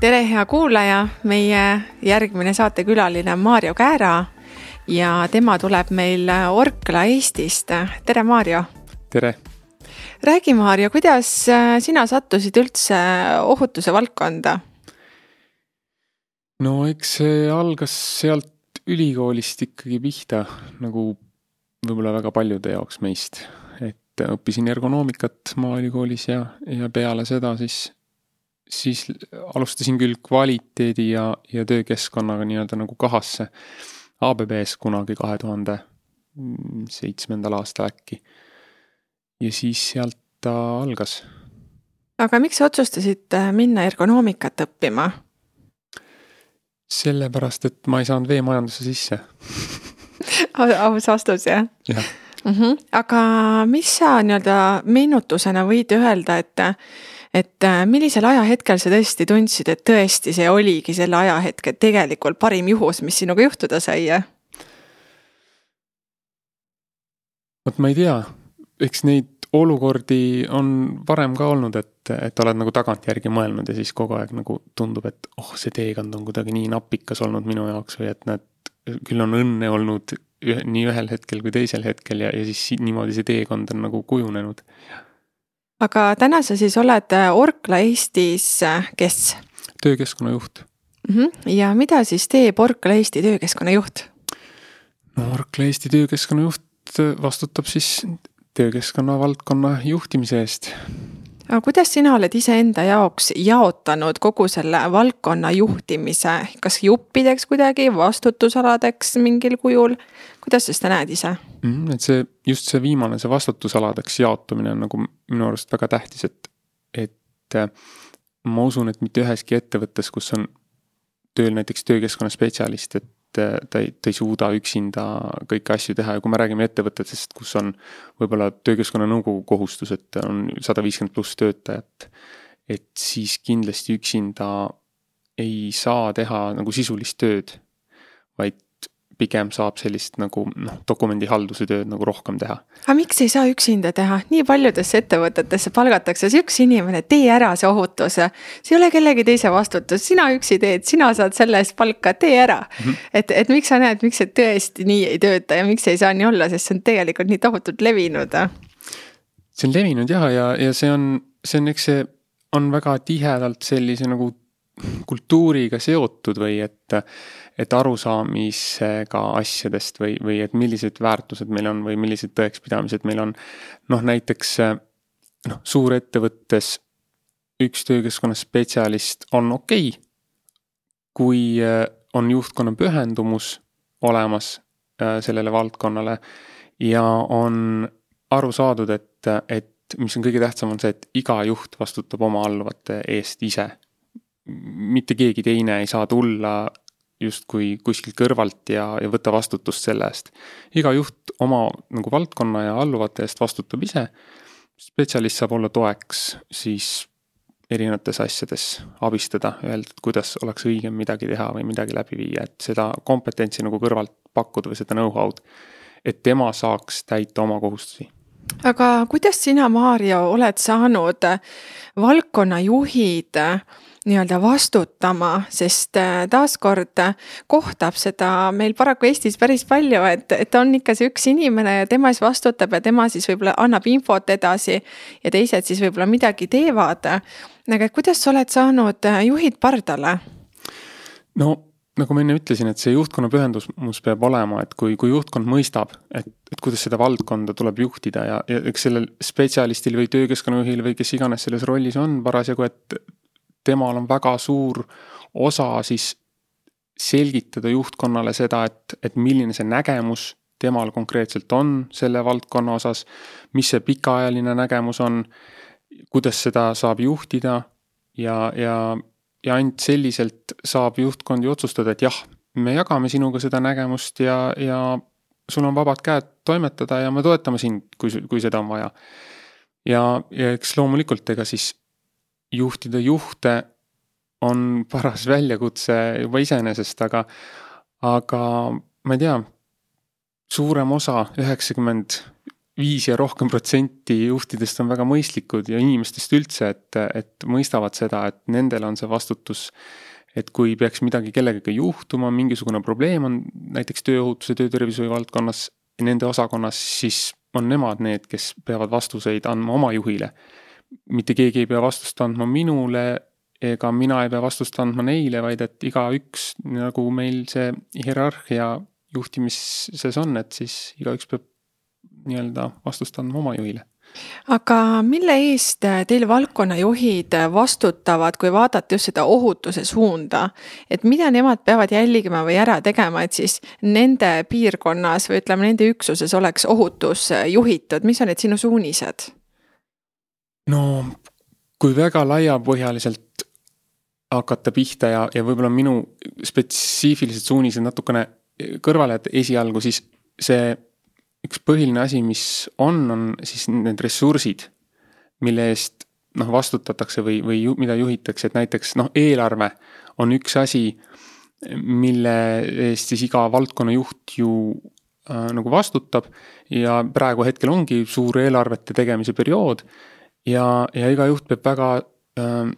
tere, hea kuulaja, meie järgmine saatekülaline on Maarjo Käära ja tema tuleb meil Orkla Eestist. tere, Maarjo. tere. räägi, Maarjo, kuidas sina sattusid üldse ohutuse valdkonda? no eks see algas sealt ülikoolist ikkagi pihta, nagu võib-olla väga paljude jaoks meist. et õppisin ergonoomikat Maaülikoolis ja, ja peale seda siis siis alustasin küll kvaliteedi ja, ja töökeskkonnaga nii-öelda nagu kahasse ABB-s kunagi kahe tuhande seitsmendal aastal äkki. ja siis sealt ta algas. aga miks sa otsustasid äh, minna ergonoomikat õppima? sellepärast, et ma ei saanud veemajandusse sisse aus vastus jah? jah mm. -hmm. aga mis sa nii-öelda meenutusena võid öelda, et et äh, millisel ajahetkel sa tõesti tundsid, et tõesti see oligi selle ajahetke tegelikult parim juhus, mis sinuga juhtuda sai? vot ma ei tea, eks neid olukordi on varem ka olnud, et, et oled nagu tagantjärgi mõelnud ja siis kogu aeg nagu tundub, et oh, see teekond on kuidagi nii napikas olnud minu jaoks või et näed, küll on õnne olnud ühe, nii ühel hetkel kui teisel hetkel ja, ja siis niimoodi see teekond on nagu kujunenud aga täna sa siis oled äh, Orkla Eestis, äh, kes? töökeskkonnajuht mm. -hmm. ja mida siis teeb Orkla Eesti töökeskkonnajuht? no Orkla Eesti töökeskkonnajuht äh, vastutab siis töökeskkonna valdkonna juhtimise eest aga kuidas sina oled iseenda jaoks jaotanud kogu selle valdkonna juhtimise, kas juppideks kuidagi, vastutusaladeks mingil kujul, kuidas sa seda näed ise mm,? et see, just see viimane, see vastutusaladeks jaotumine on nagu minu arust väga tähtis, et, et äh, ma usun, et mitte üheski ettevõttes, kus on tööl näiteks töökeskkonna spetsialist, et ta ei, ta ei suuda üksinda kõiki asju teha. Ja kui me räägime ettevõtetest, kus on võib-olla töökeskkonna nõukogu kohustus, et on sada viiskümmend pluss töötajat, et siis kindlasti üksinda ei saa teha nagu sisulist tööd, vaid pigem saab sellist nagu noh, dokumendihalduse tööd nagu rohkem teha. aga miks ei saa üksinda teha, nii paljudesse ettevõtetesse palgatakse see üks inimene, tee ära see ohutus. see ei ole kellegi teise vastutus, sina üksi teed, sina saad selle eest palka, tee ära mm. -hmm. et, et miks sa näed, miks see tõesti nii ei tööta ja miks ei saa nii olla, sest see on tegelikult nii tohutult levinud. see on levinud jah, ja, ja see on, see on, eks see on väga tihedalt sellise nagu kultuuriga seotud või et et arusaamisega asjadest või, või et millised väärtused meil on või millised tõekspidamised meil on. noh, näiteks noh, suurettevõttes üks töökeskkonna spetsialist on okei okay,, kui äh, on juhtkonna pühendumus olemas äh, sellele valdkonnale ja on aru saadud, et, et mis on kõige tähtsam, on see, et iga juht vastutab oma alluvate eest ise mitte keegi teine ei saa tulla justkui kuskilt kõrvalt ja, ja võtta vastutust selle eest. iga juht oma nagu valdkonna ja alluvate eest vastutab ise. spetsialist saab olla toeks siis erinevates asjades, abistada, öelda, et kuidas oleks õigem midagi teha või midagi läbi viia, et seda kompetentsi nagu kõrvalt pakkuda või seda know-how'd. et tema saaks täita oma kohustusi aga kuidas sina, Maarja, oled saanud valdkonnajuhid äh, nii-öelda vastutama, sest äh, taaskord äh, kohtab seda meil paraku Eestis päris palju, et, et on ikka see üks inimene ja tema siis vastutab ja tema siis võib-olla annab infot edasi ja teised siis võib-olla midagi teevad. aga kuidas sa oled saanud äh, juhid pardale? no nagu ma enne ütlesin, et see juhtkonna pühendumus peab olema, et kui, kui juhtkond mõistab, et, et kuidas seda valdkonda tuleb juhtida ja, ja eks sellel spetsialistil või töökeskkonnajuhil või kes iganes selles rollis on parasjagu, et temal on väga suur osa siis selgitada juhtkonnale seda, et, et milline see nägemus temal konkreetselt on selle valdkonna osas, mis see pikaajaline nägemus on, kuidas seda saab juhtida ja, ja ja ainult selliselt saab juhtkond ju otsustada, et jah, me jagame sinuga seda nägemust ja, ja sul on vabad käed toimetada ja me toetame sind, kui, kui seda on vaja. ja, ja eks loomulikult, ega siis juhtida juhte on paras väljakutse juba iseenesest, aga, aga ma ei tea, suurem osa, üheksakümmend viis ja rohkem protsenti juhtidest on väga mõistlikud ja inimestest üldse, et, et mõistavad seda, et nendel on see vastutus. et kui peaks midagi kellegagi juhtuma, mingisugune probleem on näiteks tööohutuse, töötervishoiu valdkonnas, nende osakonnas, siis on nemad need, kes peavad vastuseid andma oma juhile. Mitte keegi ei pea vastust andma minule ega mina ei pea vastust andma neile, vaid et igaüks, nagu meil see hierarhia juhtimises on, et siis igaüks peab nii-öelda vastust andma oma juhile aga mille eest teil valdkonnajuhid vastutavad, kui vaadata just seda ohutuse suunda? et mida nemad peavad jälgima või ära tegema, et siis nende piirkonnas või ütleme, nende üksuses oleks ohutus juhitud, mis on need sinu suunised? No kui väga laiapõhjaliselt hakata pihta ja, ja võib-olla minu spetsiifilised suunised natukene kõrvale jätta esialgu, siis see üks põhiline asi, mis on, on siis need ressursid, mille eest noh, vastutatakse või, või ju, mida juhitakse, et näiteks noh, eelarve on üks asi, mille eest siis iga valdkonna juht ju äh, nagu vastutab. Ja praegu hetkel ongi suur eelarvete tegemise periood ja, ja iga juht peab väga äh,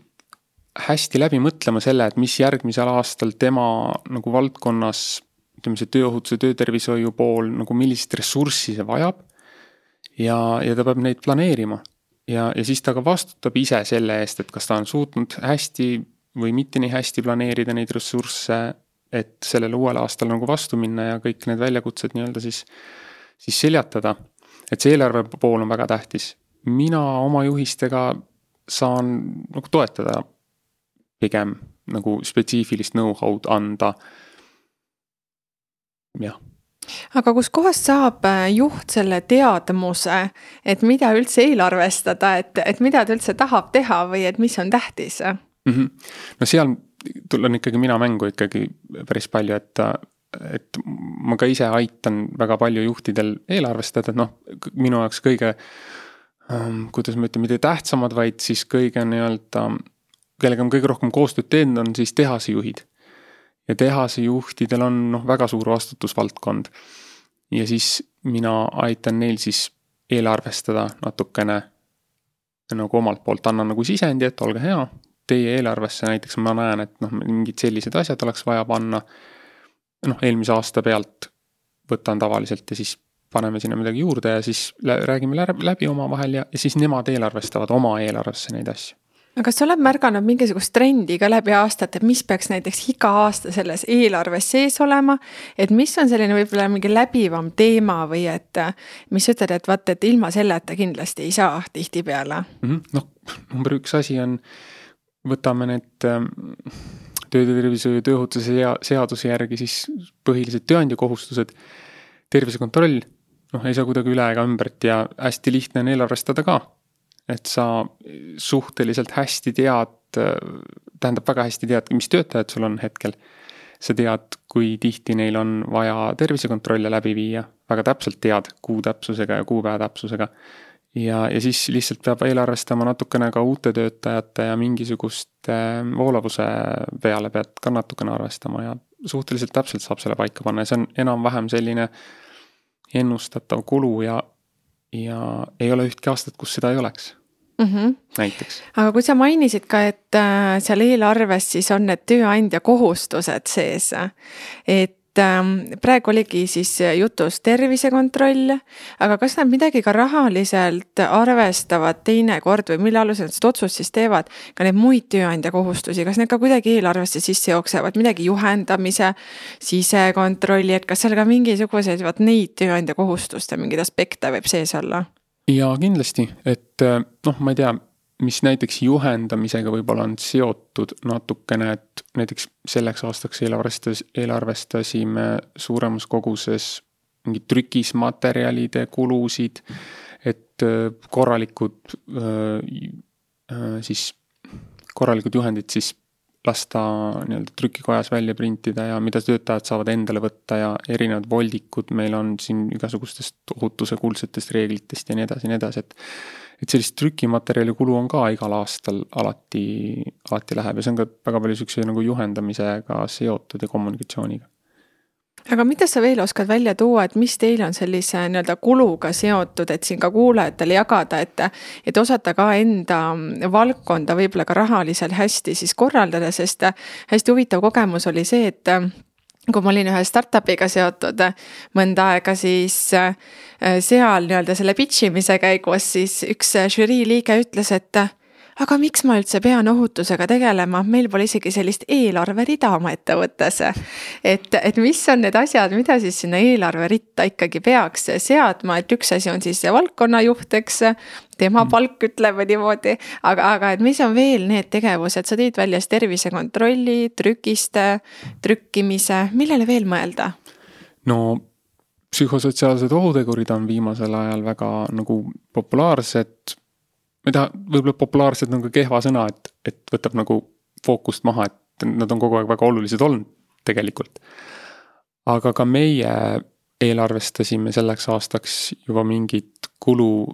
hästi läbi mõtlema selle, et mis järgmisel aastal tema nagu valdkonnas ütleme, see tööohutuse, töötervishoiu pool nagu millist ressurssi see vajab. ja, ja ta peab neid planeerima ja, ja siis ta ka vastutab ise selle eest, et kas ta on suutnud hästi või mitte nii hästi planeerida neid ressursse, et sellele uuele aastale nagu vastu minna ja kõik need väljakutsed nii-öelda siis, siis seljatada. et see eelarve pool on väga tähtis. Mina oma juhistega saan nagu toetada pigem nagu spetsiifilist know-how'd anda jah aga kuskohast saab äh, juht selle teadmuse, et mida üldse eelarvestada, et, et mida ta üldse tahab teha või et mis on tähtis mm? -hmm. no seal tulen ikkagi mina mängu ikkagi päris palju, et, et ma ka ise aitan väga palju juhtidel eelarvestada, et noh, minu jaoks kõige kuidas ma ütlen, mitte tähtsamad, vaid siis kõige nii-öelda, kellega ma kõige rohkem koostööd teen, on siis tehasejuhid ja tehase juhtidel on noh, väga suur vastutusvaldkond. ja siis mina aitan neil siis eelarvestada natukene nagu omalt poolt annan nagu sisendi, et olge hea, teie eelarvesse näiteks ma näen, et noh, mingid sellised asjad oleks vaja panna. noh, eelmise aasta pealt võtan tavaliselt ja siis paneme sinna midagi juurde ja siis räägime läbi, omavahel ja, ja siis nemad eelarvestavad oma eelarvesse neid asju aga kas sa oled märganud mingisugust trendi ka läbi aastate, mis peaks näiteks iga aasta selles eelarves sees olema? et mis on selline võib-olla mingi läbivam teema või et mis sa ütled, et vaat, et ilma selleta kindlasti ei saa tihtipeale mm -hmm.? noh, number üks asi on, võtame need ähm, töötervishoiu ja tööohutuse seaduse järgi siis põhilised tööandja kohustused, tervisekontroll, noh, ei saa kuidagi üle ega ümbert ja hästi lihtne on eelarvestada ka et sa suhteliselt hästi tead, tähendab väga hästi tead, mis töötajad sul on hetkel. sa tead, kui tihti neil on vaja tervisekontrolle läbi viia, väga täpselt tead kuu täpsusega ja kuupäeva täpsusega. ja, ja siis lihtsalt peab eelarvestama natukene ka uute töötajate ja mingisuguste voolavuse peale pead ka natukene arvestama ja suhteliselt täpselt saab selle paika panna ja see on enam-vähem selline ennustatav kulu ja ja ei ole ühtki aastat, kus seda ei oleks mm. -hmm. näiteks. aga kui sa mainisid ka, et äh, seal eelarves siis on need tööandja kohustused sees, et Ähm, praegu oligi siis jutus tervisekontroll, aga kas nad midagi ka rahaliselt arvestavad teinekord või mille alusel nad seda otsust siis teevad, ka neid muid tööandja kohustusi, kas need ka kuidagi eelarvesse sisse jooksevad, midagi juhendamise, sisekontrolli, et kas seal ka mingisuguseid vot neid tööandja kohustuste mingeid aspekte võib sees olla? jaa, kindlasti, et noh, ma ei tea mis näiteks juhendamisega võib-olla on seotud natukene, et näiteks selleks aastaks eelarvestas, eelarvestasime suuremas koguses mingid trükismaterjalide kulusid, et äh, korralikud äh, äh, siis, korralikud juhendid siis lasta nii-öelda trükikojas välja printida ja mida töötajad saavad endale võtta ja erinevad voldikud meil on siin igasugustest ohutuse kuldsetest reeglitest ja nii edasi ja nii edasi, et et sellist trükimaterjali kulu on ka igal aastal alati, alati läheb ja see on ka väga palju sihukese nagu juhendamisega seotud ja kommunikatsiooniga. Aga mida sa veel oskad välja tuua, et mis teil on sellise nii-öelda kuluga seotud, et siin ka kuulajatele jagada, et, et osata ka enda valdkonda võib-olla ka rahaliselt hästi siis korraldada, sest hästi huvitav kogemus oli see, et kui ma olin ühe startup'iga seotud mõnda aega, siis seal nii-öelda selle pitch imise käigus siis üks žürii liige ütles, et aga miks ma üldse pean ohutusega tegelema, meil pole isegi sellist eelarverida oma ettevõttes. et, et mis on need asjad, mida siis sinna eelarveritta ikkagi peaks seadma, et üks asi on siis see valdkonnajuht, eks. tema mm. palk ütleme niimoodi, aga, aga et mis on veel need tegevused, sa tõid välja siis tervisekontrolli, trükiste, trükkimise, millele veel mõelda? no psühhosotsiaalsed ohutegurid on viimasel ajal väga nagu populaarsed ma ei taha, võib-olla populaarsed on ka kehva sõna, et, et võtab nagu fookust maha, et nad on kogu aeg väga olulised olnud tegelikult. aga ka meie eelarvestasime selleks aastaks juba mingit kulu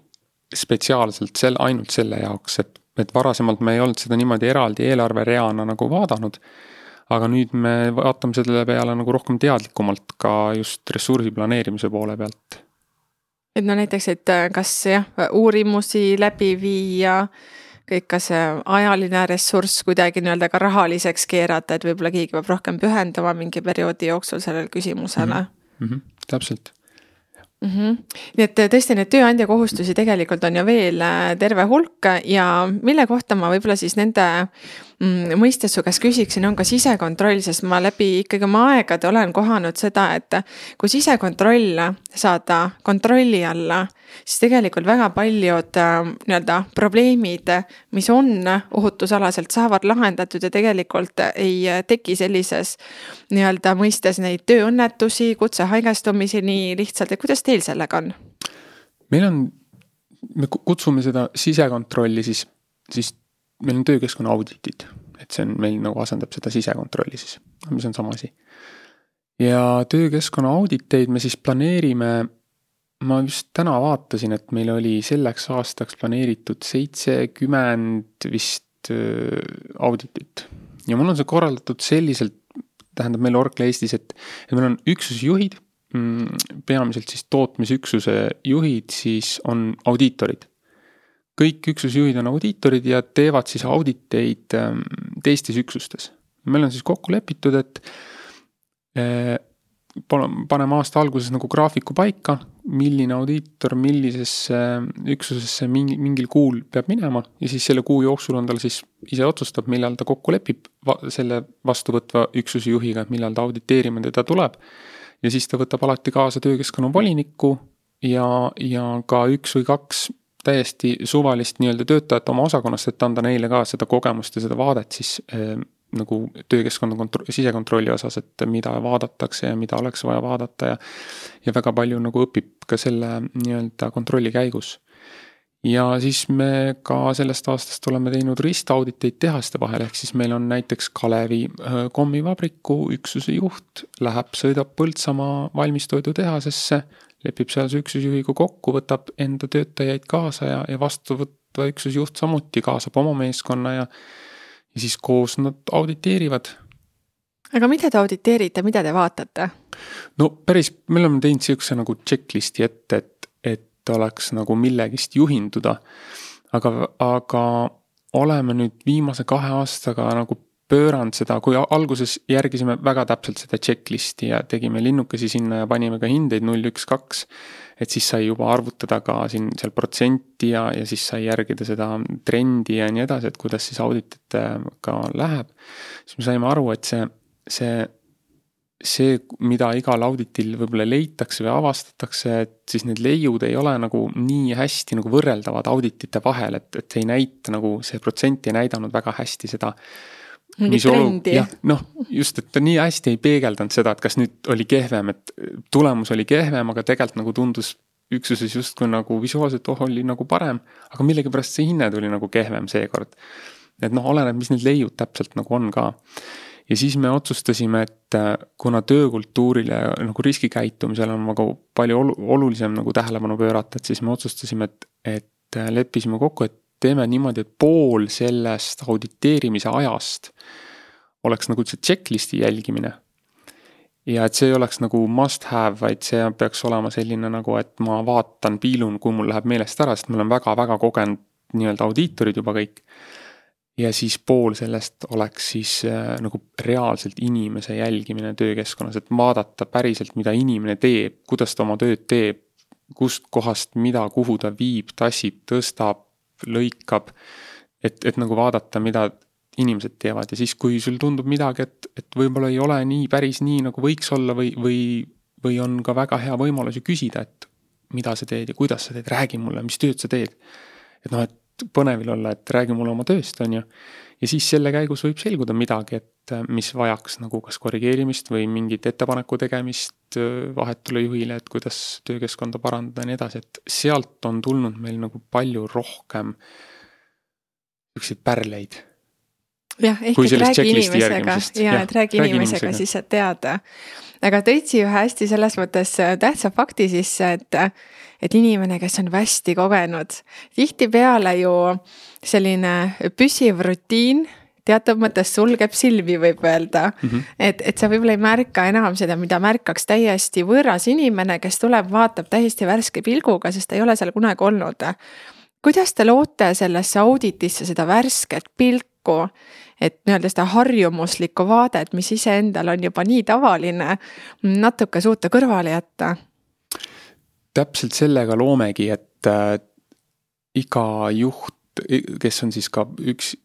spetsiaalselt sel-, ainult selle jaoks, et, et varasemalt me ei olnud seda niimoodi eraldi eelarvereana nagu vaadanud. aga nüüd me vaatame selle peale nagu rohkem teadlikumalt ka just ressursi planeerimise poole pealt et no näiteks, et äh, kas jah, uurimusi läbi viia, kõik ka see ajaline ressurss kuidagi nii-öelda ka rahaliseks keerata, et võib-olla keegi peab rohkem pühenduma mingi perioodi jooksul sellele küsimusele mm. -hmm, täpselt mm. -hmm. nii et tõesti, neid tööandja kohustusi tegelikult on ju veel äh, terve hulk ja mille kohta ma võib-olla siis nende mõistes su käest küsiksin, on ka sisekontroll, sest ma läbi ikkagi oma aegade olen kohanud seda, et kui sisekontroll saada kontrolli alla, siis tegelikult väga paljud äh, nii-öelda probleemid, mis on ohutusalaselt, saavad lahendatud ja tegelikult ei teki sellises nii-öelda mõistes neid tööõnnetusi, kutsehaigestumisi nii lihtsalt, et kuidas teil sellega on? meil on, me kutsume seda sisekontrolli siis, siis meil on töökeskkonna auditid, et see on meil nagu asendab seda sisekontrolli siis, mis on sama asi. ja töökeskkonna auditeid me siis planeerime, ma just täna vaatasin, et meil oli selleks aastaks planeeritud seitsekümmend vist auditit. ja mul on see korraldatud selliselt, tähendab meil Orkla Eestis, et, et meil on üksusjuhid, mm, peamiselt siis tootmisüksuse juhid, siis on audiitorid kõik üksusjuhid on audiitorid ja teevad siis auditeid ähm, teistes üksustes. meil on siis kokku lepitud, et äh, paneme aasta alguses nagu graafiku paika, milline audiitor millisesse üksusesse mingi, mingil kuul peab minema ja siis selle kuu jooksul on tal siis, ise otsustab, millal ta kokku lepib va selle vastuvõtva üksuse juhiga, millal ta auditeerima teda tuleb. ja siis ta võtab alati kaasa töökeskkonna voliniku ja, ja ka üks või kaks täiesti suvalist nii-öelda töötajat oma osakonnast, et anda neile ka seda kogemust ja seda vaadet siis äh, nagu töökeskkonna kontro-, sisekontrolli osas, et mida vaadatakse ja mida oleks vaja vaadata ja ja väga palju nagu õpib ka selle nii-öelda kontrolli käigus. Ja siis me ka sellest aastast oleme teinud ristauditeid tehaste vahel, ehk siis meil on näiteks Kalevi äh, kommivabriku üksuse juht läheb, sõidab Põltsamaa valmistoidutehasesse lepib sealse üksusjuhiga kokku, võtab enda töötajaid kaasa ja, ja vastuvõtva üksusjuht samuti kaasab oma meeskonna ja ja siis koos nad auditeerivad. aga mida te auditeerite, mida te vaatate? no päris, me oleme teinud sihukese nagu checklist'i ette, et, et oleks nagu millegist juhinduda. aga, aga oleme nüüd viimase kahe aastaga nagu pööranud seda, kui alguses järgisime väga täpselt seda checklist'i ja tegime linnukesi sinna ja panime ka hindeid null, üks, kaks. et siis sai juba arvutada ka siin seal protsenti ja, ja siis sai järgida seda trendi ja nii edasi, et kuidas siis audititega läheb. siis me saime aru, et see, see, see, mida igal auditil võib-olla leitakse või avastatakse, et siis need leiud ei ole nagu nii hästi nagu võrreldavad auditite vahel, et, et ei näita nagu, see protsent ei näidanud väga hästi seda mingit trendi. noh, just, et ta nii hästi ei peegeldanud seda, et kas nüüd oli kehvem, et tulemus oli kehvem, aga tegelikult nagu tundus üksuses justkui nagu visuaalselt oh, oli nagu parem, aga millegipärast see hinne tuli nagu kehvem seekord. et noh, oleneb, mis need leiud täpselt nagu on ka. Ja siis me otsustasime, et äh, kuna töökultuurile nagu riskikäitumisele on nagu palju olu-, olulisem nagu tähelepanu pöörata, et siis me otsustasime, et, et äh, leppisime kokku, et teeme niimoodi, et pool sellest auditeerimise ajast oleks nagu see checklist'i jälgimine. ja et see ei oleks nagu must have, vaid see peaks olema selline nagu, et ma vaatan, piilun, kui mul läheb meelest ära, sest meil on väga-väga kogenud nii-öelda audiitorid juba kõik. Ja siis pool sellest oleks siis äh, nagu reaalselt inimese jälgimine töökeskkonnas, et vaadata päriselt, mida inimene teeb, kuidas ta oma tööd teeb, kust kohast mida, kuhu ta viib, tassib, tõstab, lõikab. et, et nagu vaadata, mida inimesed teevad ja siis, kui sul tundub midagi, et, et võib-olla ei ole nii päris nii, nagu võiks olla või, või, või on ka väga hea võimalus ju küsida, et mida sa teed ja kuidas sa teed, räägi mulle, mis tööd sa teed. et noh, et põnevil olla, et räägi mulle oma tööst, on ju. ja siis selle käigus võib selguda midagi, et mis vajaks nagu kas korrigeerimist või mingit ettepaneku tegemist vahetule juhile, et kuidas töökeskkonda parandada ja nii edasi, et sealt on tulnud meil nagu palju rohkem siukseid pärleid jah, ehk et räägi inimesega ja et räägi inimesega, siis saad teada. aga tõitsi ühe hästi selles mõttes äh, tähtsa fakti sisse, et, et inimene, kes on hästi kogenud, tihtipeale ju selline püsiv rutiin teatud mõttes sulgeb silmi, võib öelda mm. -hmm. et, et sa võib-olla ei märka enam seda, mida märkaks täiesti võõras inimene, kes tuleb, vaatab täiesti värske pilguga, sest ta ei ole seal kunagi olnud. kuidas te loote sellesse auditisse seda värsket pilku, et nii-öelda seda harjumuslikku vaadet, mis iseendal on juba nii tavaline, natuke suuta kõrvale jätta? Täpselt sellega loomegi, et äh, iga juht, kes on siis ka üks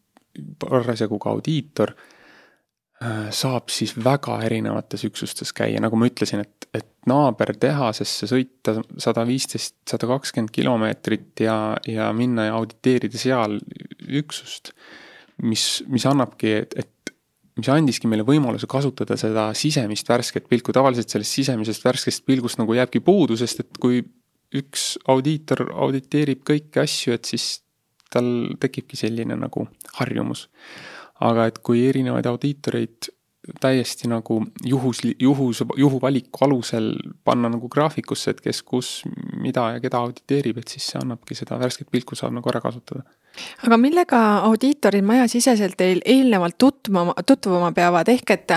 parasjagu ka audiitor äh,, saab siis väga erinevates üksustes käia, nagu ma ütlesin, et, et naabertehasesse sõita sada viisteist, sada kakskümmend kilomeetrit ja, ja minna ja auditeerida seal üksust mis, mis annabki, et, et mis andiski meile võimaluse kasutada seda sisemist värsket pilku, tavaliselt sellest sisemisest värskest pilgust nagu jääbki puudu, sest et kui üks audiitor auditeerib kõiki asju, et siis tal tekibki selline nagu harjumus. aga et kui erinevaid audiitoreid täiesti nagu juhus, juhus, juhuvaliku alusel panna nagu graafikusse, et kes, kus, mida ja keda auditeerib, et siis see annabki seda värsket pilku saab nagu ära kasutada. Aga millega audiitorid majasiseselt teil eelnevalt tutvuma, tutvuma peavad, ehk et,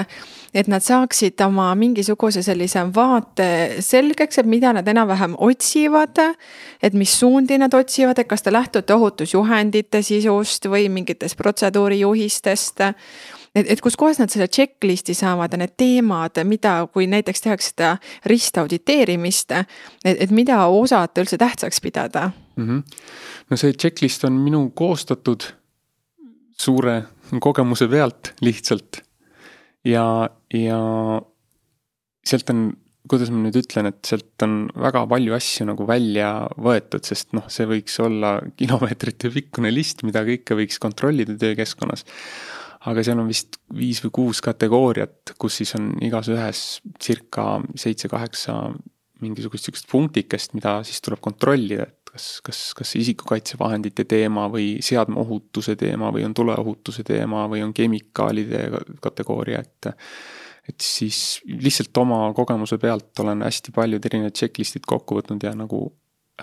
et nad saaksid oma mingisuguse sellise vaate selgeks, et mida nad enam-vähem otsivad, et mis suundi nad otsivad, et kas te lähtute ohutusjuhendite sisust või mingitest protseduurijuhistest et, et kuskohast nad selle checklist'i saavad ja need teemad, mida, kui näiteks tehakse seda ristauditeerimist, et, et mida osata üldse tähtsaks pidada mm? -hmm. no see checklist on minu koostatud suure kogemuse pealt lihtsalt. ja, ja sealt on, kuidas ma nüüd ütlen, et sealt on väga palju asju nagu välja võetud, sest noh, see võiks olla kilomeetrite pikkune list, mida kõike võiks kontrollida töökeskkonnas aga seal on vist viis või kuus kategooriat, kus siis on igas ühes circa seitse-kaheksa mingisugust sihukest punktikest, mida siis tuleb kontrollida, et kas, kas, kas isikukaitsevahendite teema või seadmeohutuse teema või on tuleohutuse teema või on kemikaalide kategooria, et et siis lihtsalt oma kogemuse pealt olen hästi paljud erinevad checklist'id kokku võtnud ja nagu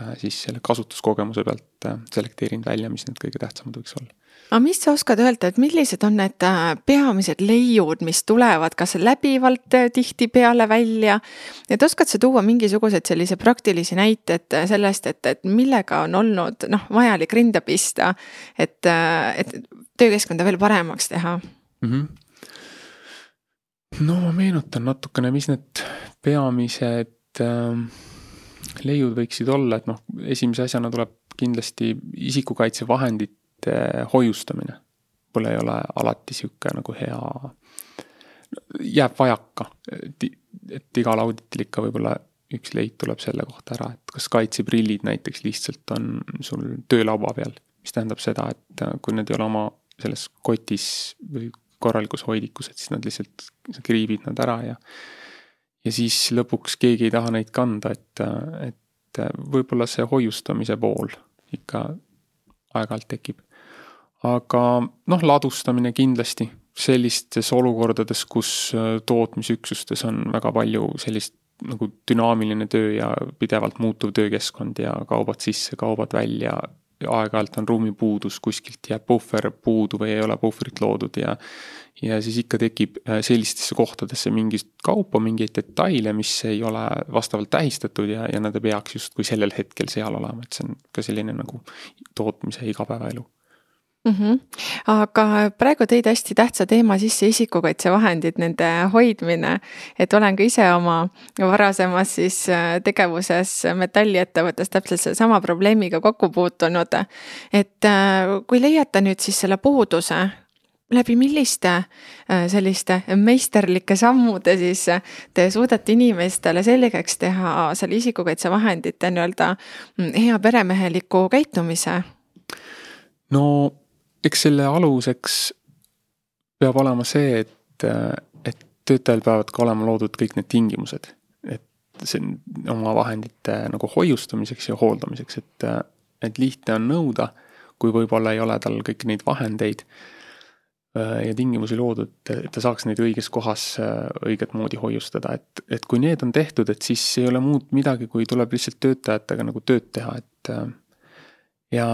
äh, siis selle kasutuskogemuse pealt äh, selekteerinud välja, mis need kõige tähtsamad võiks olla aga mis sa oskad öelda, et millised on need äh, peamised leiud, mis tulevad kas läbivalt äh, tihtipeale välja? et oskad sa tuua mingisuguseid sellise praktilisi näiteid äh, sellest, et, et millega on olnud noh, vajalik rinda pista, et, et töökeskkonda veel paremaks teha mm? -hmm. no ma meenutan natukene, mis need peamised äh, leiud võiksid olla, et noh, esimese asjana tuleb kindlasti isikukaitsevahendid hoiustamine võib-olla ei ole alati sihuke nagu hea, jääb vajaka. et igal auditil ikka võib-olla üks leid tuleb selle kohta ära, et kas kaitseprillid näiteks lihtsalt on sul töölaua peal, mis tähendab seda, et kui need ei ole oma selles kotis või korralikus hoidikus, et siis nad lihtsalt, sa kriibid nad ära ja ja siis lõpuks keegi ei taha neid kanda, et, et võib-olla see hoiustamise pool ikka aeg-ajalt tekib aga noh, ladustamine kindlasti sellistes olukordades, kus äh, tootmisüksustes on väga palju sellist nagu dünaamiline töö ja pidevalt muutuv töökeskkond ja kaubad sisse, kaubad välja. aeg-ajalt on ruumipuudus, kuskilt jääb puhver puudu või ei ole puhvrit loodud ja. ja siis ikka tekib äh, sellistesse kohtadesse mingit kaupa, mingeid detaile, mis ei ole vastavalt tähistatud ja, ja nad ei peaks justkui sellel hetkel seal olema, et see on ka selline nagu tootmise igapäevaelu mm. -hmm. aga praegu tõid hästi tähtsa teema sisse isikukaitsevahendid, nende hoidmine. et olen ka ise oma varasemas siis äh, tegevuses metalliettevõttes täpselt sellesama probleemiga kokku puutunud. et äh, kui leiate nüüd siis selle puuduse, läbi milliste äh, selliste meisterlike sammude siis te suudate inimestele selgeks teha selle isikukaitsevahendite nii-öelda mm, hea peremeheliku käitumise? no eks selle aluseks peab olema see, et, et töötajal peavad ka olema loodud kõik need tingimused. et see oma vahendite nagu hoiustamiseks ja hooldamiseks, et, et lihtne on nõuda, kui võib-olla ei ole tal kõiki neid vahendeid ja tingimusi loodud, et ta saaks neid õiges kohas õiget moodi hoiustada, et, et kui need on tehtud, et siis ei ole muud midagi, kui tuleb lihtsalt töötajatega nagu tööd teha, et ja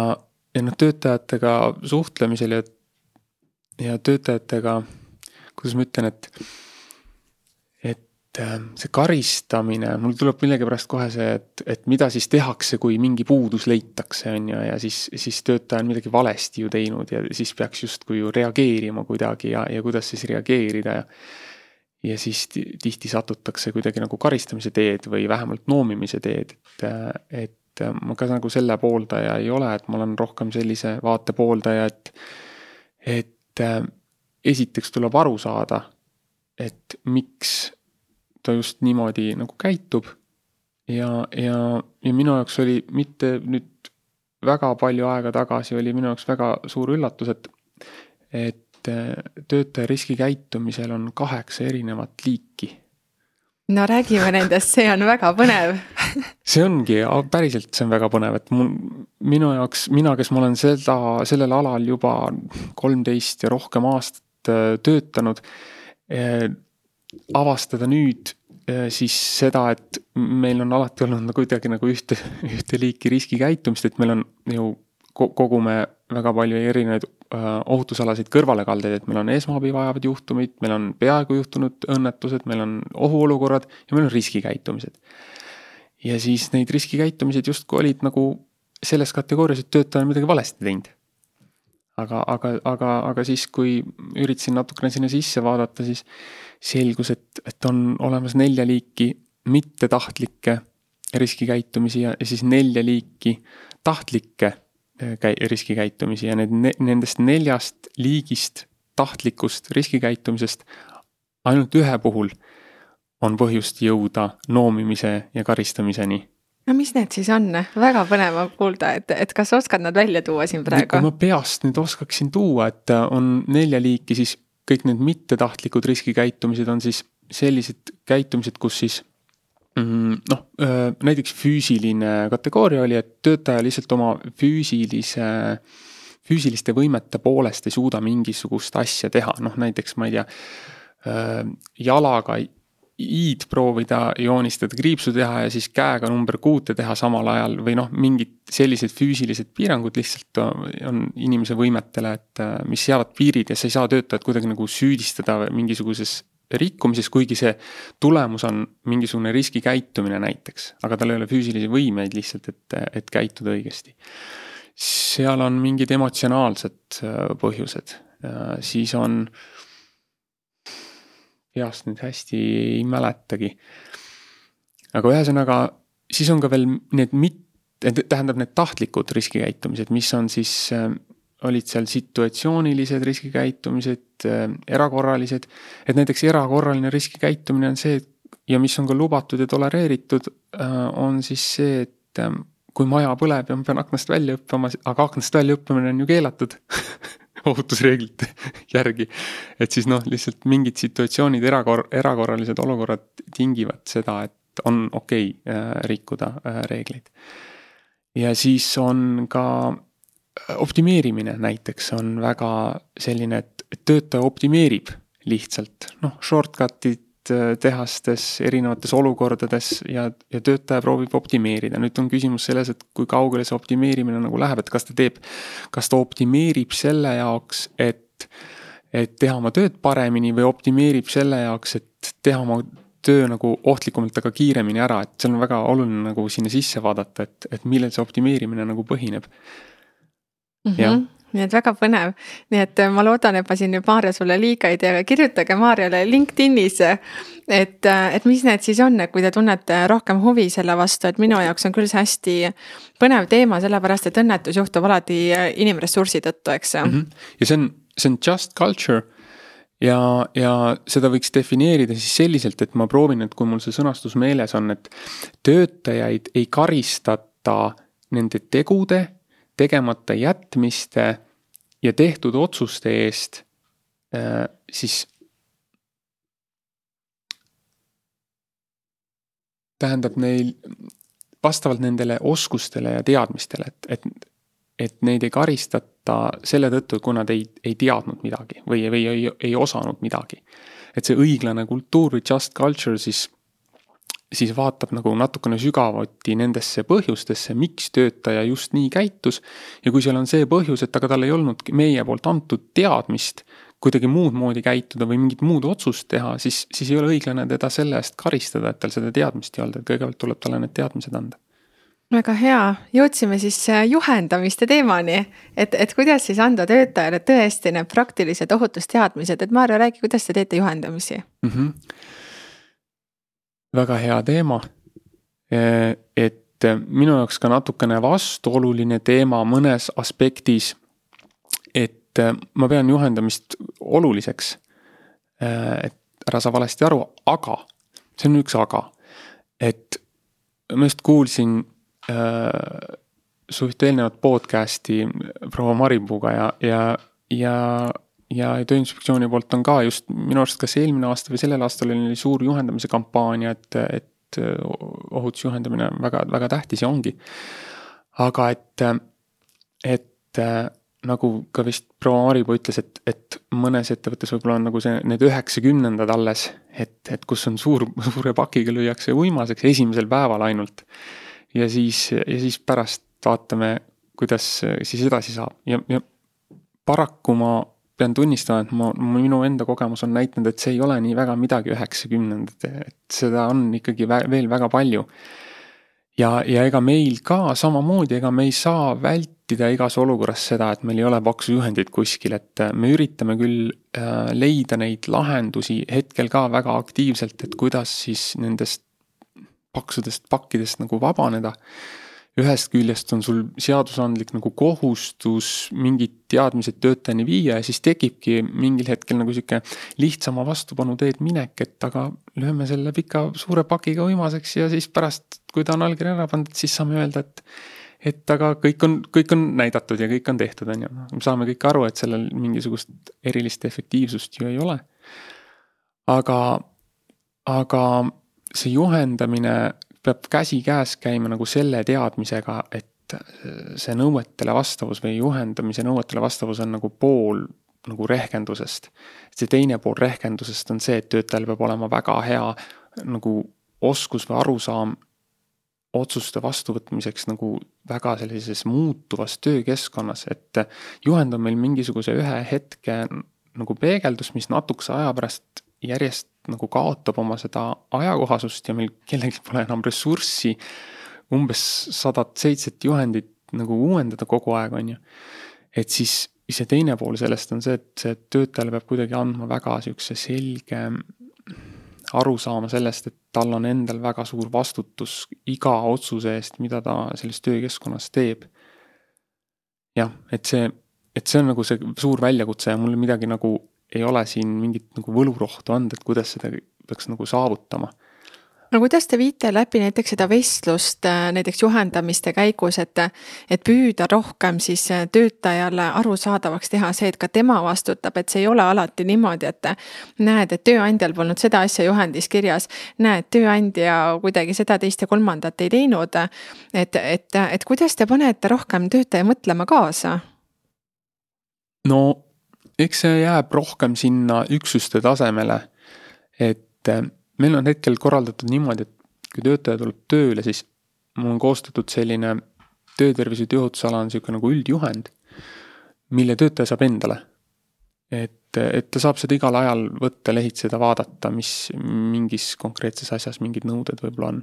ja noh, töötajatega suhtlemisel ja, ja töötajatega, kuidas ma ütlen, et, et äh, see karistamine, mul tuleb millegipärast kohe see, et, et mida siis tehakse, kui mingi puudus leitakse, on ju, ja siis, siis töötaja on midagi valesti ju teinud ja siis peaks justkui ju reageerima kuidagi ja, ja kuidas siis reageerida ja ja siis tihti satutakse kuidagi nagu karistamise teed või vähemalt noomimise teed, et, et et äh, ma ka nagu selle pooldaja ei ole, et ma olen rohkem sellise vaate pooldaja, et, et äh, esiteks tuleb aru saada, et miks ta just niimoodi nagu käitub. ja, ja, ja minu jaoks oli mitte nüüd väga palju aega tagasi oli minu jaoks väga suur üllatus, et, et äh, töötaja riskikäitumisel on kaheksa erinevat liiki no räägime nendest, see on väga põnev. See ongi, päriselt see on väga põnev, et mul, minu jaoks, mina, kes ma olen seda, sellel alal juba kolmteist ja rohkem aastat äh, töötanud eh,, avastada nüüd eh, siis seda, et meil on alati olnud nagu kuidagi nagu ühte, ühte liiki riskikäitumist, et meil on ju kogume väga palju erinevaid äh, ohutusalaseid kõrvalekaldeid, et meil on esmaabi vajavad juhtumid, meil on peaaegu juhtunud õnnetused, meil on ohuolukorrad ja meil on riskikäitumised. ja siis neid riskikäitumised justkui olid nagu selles kategoorias, et töötaja on midagi valesti teinud. aga, aga, aga, aga siis, kui üritasin natukene sinna sisse vaadata, siis selgus, et, et on olemas nelja liiki mittetahtlikke riskikäitumisi ja, ja siis nelja liiki tahtlikke käi-, riskikäitumisi ja need, nendest neljast liigist tahtlikust riskikäitumisest ainult ühe puhul on põhjust jõuda noomimise ja karistamiseni. no mis need siis on, väga põnev on kuulda, et, et kas oskad nad välja tuua siin praegu? kui ma peast nüüd oskaksin tuua, et on nelja liiki, siis kõik need mittetahtlikud riskikäitumised on siis sellised käitumised, kus siis noh, näiteks füüsiline kategooria oli, et töötaja lihtsalt oma füüsilise, füüsiliste võimete poolest ei suuda mingisugust asja teha, noh näiteks ma ei tea, jalaga i-d proovida joonistada, kriipsu teha ja siis käega number kuute teha samal ajal või noh, mingid sellised füüsilised piirangud lihtsalt on inimese võimetele, et mis seavad piirid ja sa ei saa töötajat kuidagi nagu süüdistada mingisuguses rikkumises, kuigi see tulemus on mingisugune riskikäitumine näiteks, aga tal ei ole füüsilisi võimeid lihtsalt, et, et käituda õigesti. seal on mingid emotsionaalsed äh, põhjused, äh, siis on, peast nüüd hästi ei mäletagi. aga ühesõnaga, siis on ka veel need mit-, tähendab need tahtlikud riskikäitumised, mis on siis äh, olid seal situatsioonilised riskikäitumised, äh, erakorralised. et näiteks erakorraline riskikäitumine on see, ja mis on ka lubatud ja tolereeritud, äh, on siis see, et ähm, kui maja põleb ja ma pean aknast välja hüppama, aga aknast välja hüppamine on ju keelatud ohutusreeglite järgi. et siis noh, lihtsalt mingid situatsioonid, erakor-, erakorralised olukorrad tingivad seda, et on okei okay, äh, rikkuda reegleid. ja siis on ka optimeerimine näiteks on väga selline, et, töötaja optimeerib lihtsalt, noh, shortcut'id äh, tehastes, erinevates olukordades ja, ja töötaja proovib optimeerida. nüüd on küsimus selles, et kui kaugele see optimeerimine nagu läheb, et kas ta teeb, kas ta optimeerib selle jaoks, et, et teha oma tööd paremini või optimeerib selle jaoks, et teha oma töö nagu ohtlikumalt, aga kiiremini ära, et see on väga oluline nagu sinna sisse vaadata, et, et millel see optimeerimine nagu põhineb mm. -hmm. nii et väga põnev, nii et äh, ma loodan, et ma siin nüüd Maarja sulle liiga ei tee, aga kirjutage Maarjale LinkedInis. et, äh, et mis need siis on, et kui te tunnete rohkem huvi selle vastu, et minu jaoks on küll see hästi põnev teema, sellepärast et õnnetus juhtub alati äh, inimressursi tõttu, eks mm. -hmm. ja see on, see on just culture ja, ja seda võiks defineerida siis selliselt, et ma proovin, et kui mul see sõnastus meeles on, et töötajaid ei karistata nende tegude tegemata jätmiste ja tehtud otsuste eest, äh, siis tähendab neil vastavalt nendele oskustele ja teadmistele, et, et, et neid ei karistata selle tõttu, kui nad ei, ei teadnud midagi või, või ei, ei osanud midagi. et see õiglane kultuur või just culture siis siis vaatab nagu natukene sügavuti nendesse põhjustesse, miks töötaja just nii käitus. ja kui seal on see põhjus, et aga tal ei olnud meie poolt antud teadmist kuidagi muud moodi käituda või mingit muud otsust teha, siis, siis ei ole õiglane teda selle eest karistada, et tal seda teadmist ei olnud, et kõigepealt tuleb talle need teadmised anda. Väga hea, jõudsime siis äh, juhendamiste teemani, et, et kuidas siis anda töötajale tõesti need praktilised ohutusteadmised, et Maarja, räägi, kuidas te teete juhendamisi? Mm? -hmm väga hea teema. et minu jaoks ka natukene vastuoluline teema mõnes aspektis. et ma pean juhendamist oluliseks. et ära saa valesti aru, aga, see on üks aga, et ma just kuulsin äh, su ühte eelnevat podcast'i proua Maripuuga ja, ja, ja ja Tööinspektsiooni poolt on ka just minu arust kas eelmine aasta või sellel aastal oli suur juhendamise kampaania, et, et ohutusjuhendamine on väga, väga tähtis ja ongi. aga et, et nagu ka vist proua Maripuu ütles, et, et mõnes ettevõttes võib-olla on nagu see, need üheksakümnendad alles, et, et kus on suur, suure pakiga lüüakse uimaseks esimesel päeval ainult. ja siis, ja siis pärast vaatame, kuidas siis edasi saab ja, ja paraku ma pean tunnistama, et ma, minu enda kogemus on näitanud, et see ei ole nii väga midagi üheksakümnendad, et seda on ikkagi veel väga palju. ja, ja ega meil ka samamoodi, ega me ei saa vältida igas olukorras seda, et meil ei ole paksu juhendit kuskil, et me üritame küll äh, leida neid lahendusi hetkel ka väga aktiivselt, et kuidas siis nendest paksudest pakkidest nagu vabaneda ühest küljest on sul seadusandlik nagu kohustus mingid teadmised töötajani viia ja siis tekibki mingil hetkel nagu sihuke lihtsama vastupanu teed minek, et aga lööme selle pika suure pakiga uimaseks ja siis pärast, kui ta on allkirja ära pandud, siis saame öelda, et et aga kõik on, kõik on näidatud ja kõik on tehtud, on ju, me saame kõik aru, et sellel mingisugust erilist efektiivsust ju ei ole. aga, aga see juhendamine peab käsikäes käima nagu selle teadmisega, et see nõuetele vastavus või juhendamise nõuetele vastavus on nagu pool nagu rehkendusest. see teine pool rehkendusest on see, et töötajal peab olema väga hea nagu oskus või arusaam otsuste vastuvõtmiseks nagu väga sellises muutuvas töökeskkonnas, et juhend on meil mingisuguse ühe hetke nagu peegeldus, mis natukese aja pärast järjest nagu kaotab oma seda ajakohasust ja meil kellelgi pole enam ressurssi umbes sadat seitset juhendit nagu uuendada kogu aeg, on ju. et siis see teine pool sellest on see, et see töötajale peab kuidagi andma väga sihukese selge arusaama sellest, et tal on endal väga suur vastutus iga otsuse eest, mida ta selles töökeskkonnas teeb. jah, et see, et see on nagu see suur väljakutse ja mul midagi nagu ei ole siin mingit nagu võlurohtu anda, et kuidas seda peaks nagu saavutama. no kuidas te viite läbi näiteks seda vestlust äh, näiteks juhendamiste käigus, et, et püüda rohkem siis äh, töötajale arusaadavaks teha see, et ka tema vastutab, et see ei ole alati niimoodi, et näed, et tööandjal polnud seda asja juhendis kirjas, näed, tööandja kuidagi seda, teist ja kolmandat ei teinud. et, et, et kuidas te panete rohkem töötaja mõtlema kaasa? no eks see jääb rohkem sinna üksuste tasemele, et meil on hetkel korraldatud niimoodi, et kui töötaja tuleb tööle, siis mul on koostatud selline töötervise tööohutusala on niisugune nagu üldjuhend, mille töötaja saab endale. et, et ta saab seda igal ajal võtta, lehitseda, vaadata, mis mingis konkreetses asjas mingid nõuded võib-olla on.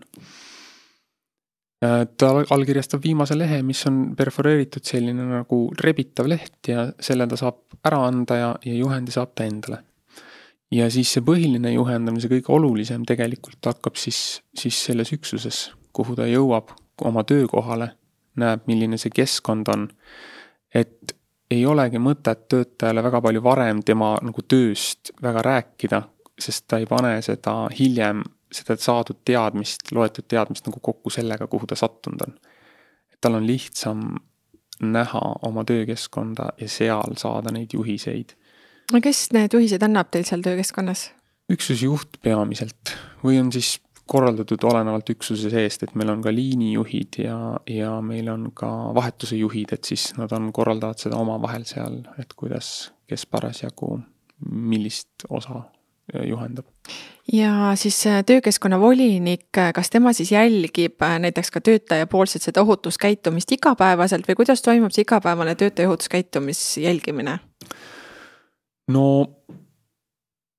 Ta allkirjastab viimase lehe, mis on perforeeritud selline nagu rebitav leht ja selle ta saab ära anda ja, ja juhendi saab ta endale ja siis see põhiline juhendamine, see kõige olulisem tegelikult hakkab siis, siis selles üksuses, kuhu ta jõuab oma töökohale, näeb, milline see keskkond on. et ei olegi mõtet töötajale väga palju varem tema nagu tööst väga rääkida, sest ta ei pane seda hiljem, seda saadud teadmist, loetud teadmist nagu kokku sellega, kuhu ta sattunud on. et tal on lihtsam näha oma töökeskkonda ja seal saada neid juhiseid no kes need juhised annab teil seal töökeskkonnas? üksusjuht peamiselt või on siis korraldatud olenevalt üksuse seest, et meil on ka liinijuhid ja, ja meil on ka vahetuse juhid, et siis nad on, korraldavad seda omavahel seal, et kuidas, kes parasjagu millist osa juhendab. ja siis äh, töökeskkonna volinik, äh, kas tema siis jälgib näiteks ka töötajapoolset seda ohutuskäitumist igapäevaselt või kuidas toimub see igapäevane töötaja ohutuskäitumis jälgimine? no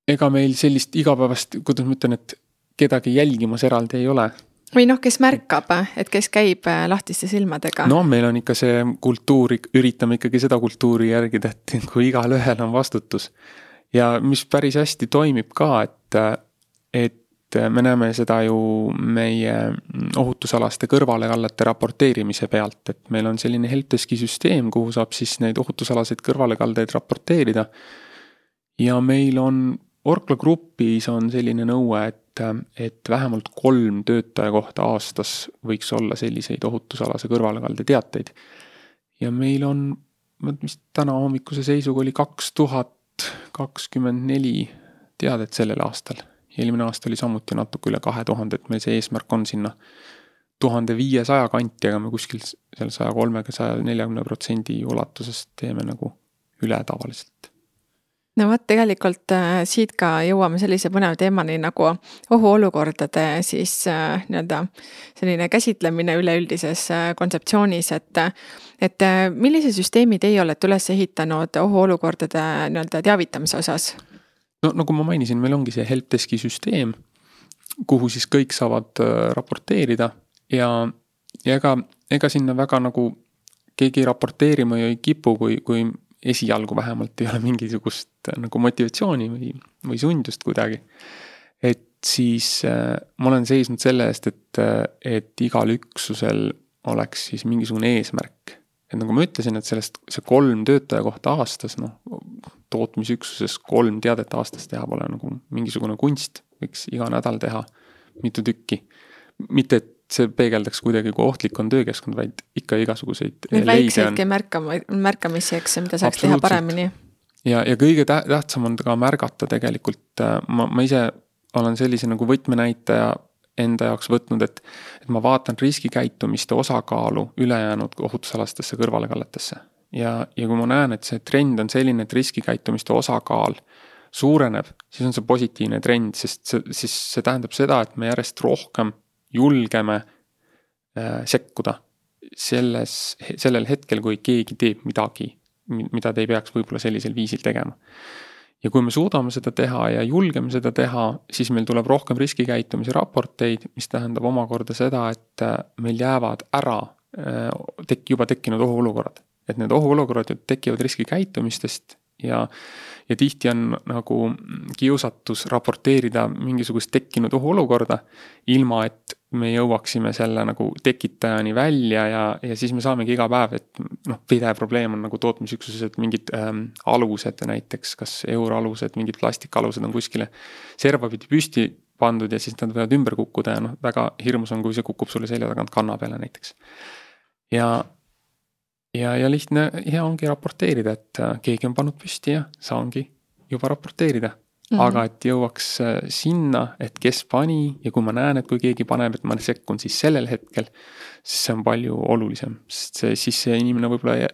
ega meil sellist igapäevast, kuidas ma ütlen, et kedagi jälgimas eraldi ei ole. või noh, kes märkab, et kes käib äh, lahtiste silmadega? no meil on ikka see kultuur, üritame ikkagi seda kultuuri järgida, et kui igalühel on vastutus. Ja mis päris hästi toimib ka, et, et me näeme seda ju meie ohutusalaste kõrvalekallete raporteerimise pealt, et meil on selline helpdeski süsteem, kuhu saab siis neid ohutusalaseid kõrvalekaldeid raporteerida ja meil on Orkla Grupis on selline nõue, et, et vähemalt kolm töötaja kohta aastas võiks olla selliseid ohutusalase kõrvalekalde teateid. ja meil on, vist täna hommikuse seisuga oli kaks tuhat kakskümmend neli teadet sellel aastal. eelmine aasta oli samuti natuke üle kahe tuhande, et meil see eesmärk on sinna tuhande viiesaja kanti, aga me kuskil seal saja kolmekümne, saja neljakümne protsendi ulatuses teeme nagu üle tavaliselt no vot, tegelikult äh, siit ka jõuame sellise põneva teemani nagu ohuolukordade siis äh, nii-öelda selline käsitlemine üleüldises äh, kontseptsioonis, et et millise süsteemi teie olete üles ehitanud ohuolukordade nii-öelda teavitamise osas? no nagu ma mainisin, meil ongi see helpdeski süsteem, kuhu siis kõik saavad raporteerida ja, ja ega, ega sinna väga nagu keegi raporteerima ju ei kipu, kui, kui esialgu vähemalt ei ole mingisugust äh, nagu motivatsiooni või, või sundust kuidagi. et siis äh, ma olen seisnud selle eest, et, äh, et igal üksusel oleks siis mingisugune eesmärk. et nagu ma ütlesin, et sellest, see kolm töötaja kohta aastas, noh, tootmisüksuses kolm teadet aastas teha pole nagu mingisugune kunst, võiks iga nädal teha mitu tükki. mitte, et see peegeldaks kuidagi, kui ohtlik on töökeskkond, vaid ikka igasuguseid. Neid väikseidki märkama, märkamisi, eks, mida saaks teha paremini. ja, ja kõige tähtsam on ka märgata tegelikult, äh, ma, ma ise olen sellise nagu võtmenäitaja enda jaoks võtnud, et, et ma vaatan riskikäitumiste osakaalu ülejäänud ohutusalastesse kõrvalekalletesse. ja, ja kui ma näen, et see trend on selline, et riskikäitumiste osakaal suureneb, siis on see positiivne trend, sest see, siis see tähendab seda, et me järjest rohkem julgeme äh, sekkuda selles, sellel hetkel, kui keegi teeb midagi, mida te ei peaks võib-olla sellisel viisil tegema. ja kui me suudame seda teha ja julgeme seda teha, siis meil tuleb rohkem riskikäitumise raporteid, mis tähendab omakorda seda, et äh, meil jäävad ära äh, tek-, juba tekkinud ohuolukorrad. et need ohuolukorrad tekivad riskikäitumistest ja ja tihti on nagu kiusatus raporteerida mingisugust tekkinud ohuolukorda, ilma et me jõuaksime selle nagu tekitajani välja ja, ja siis me saamegi iga päev, et noh, pidev probleem on nagu tootmisüksuses, et mingid ähm, alused näiteks, kas euroalused, mingid plastikalused on kuskile servapidi püsti pandud ja siis nad võivad ümber kukkuda ja noh, väga hirmus on, kui see kukub sulle selja tagant kanna peale näiteks. ja, ja, ja lihtne, hea ongi raporteerida, et äh, keegi on pannud püsti ja saangi juba raporteerida. Mm -hmm. aga et jõuaks äh, sinna, et kes pani ja kui ma näen, et kui keegi paneb, et ma sekkun siis sellel hetkel, siis see on palju olulisem, sest see, siis see inimene võib-olla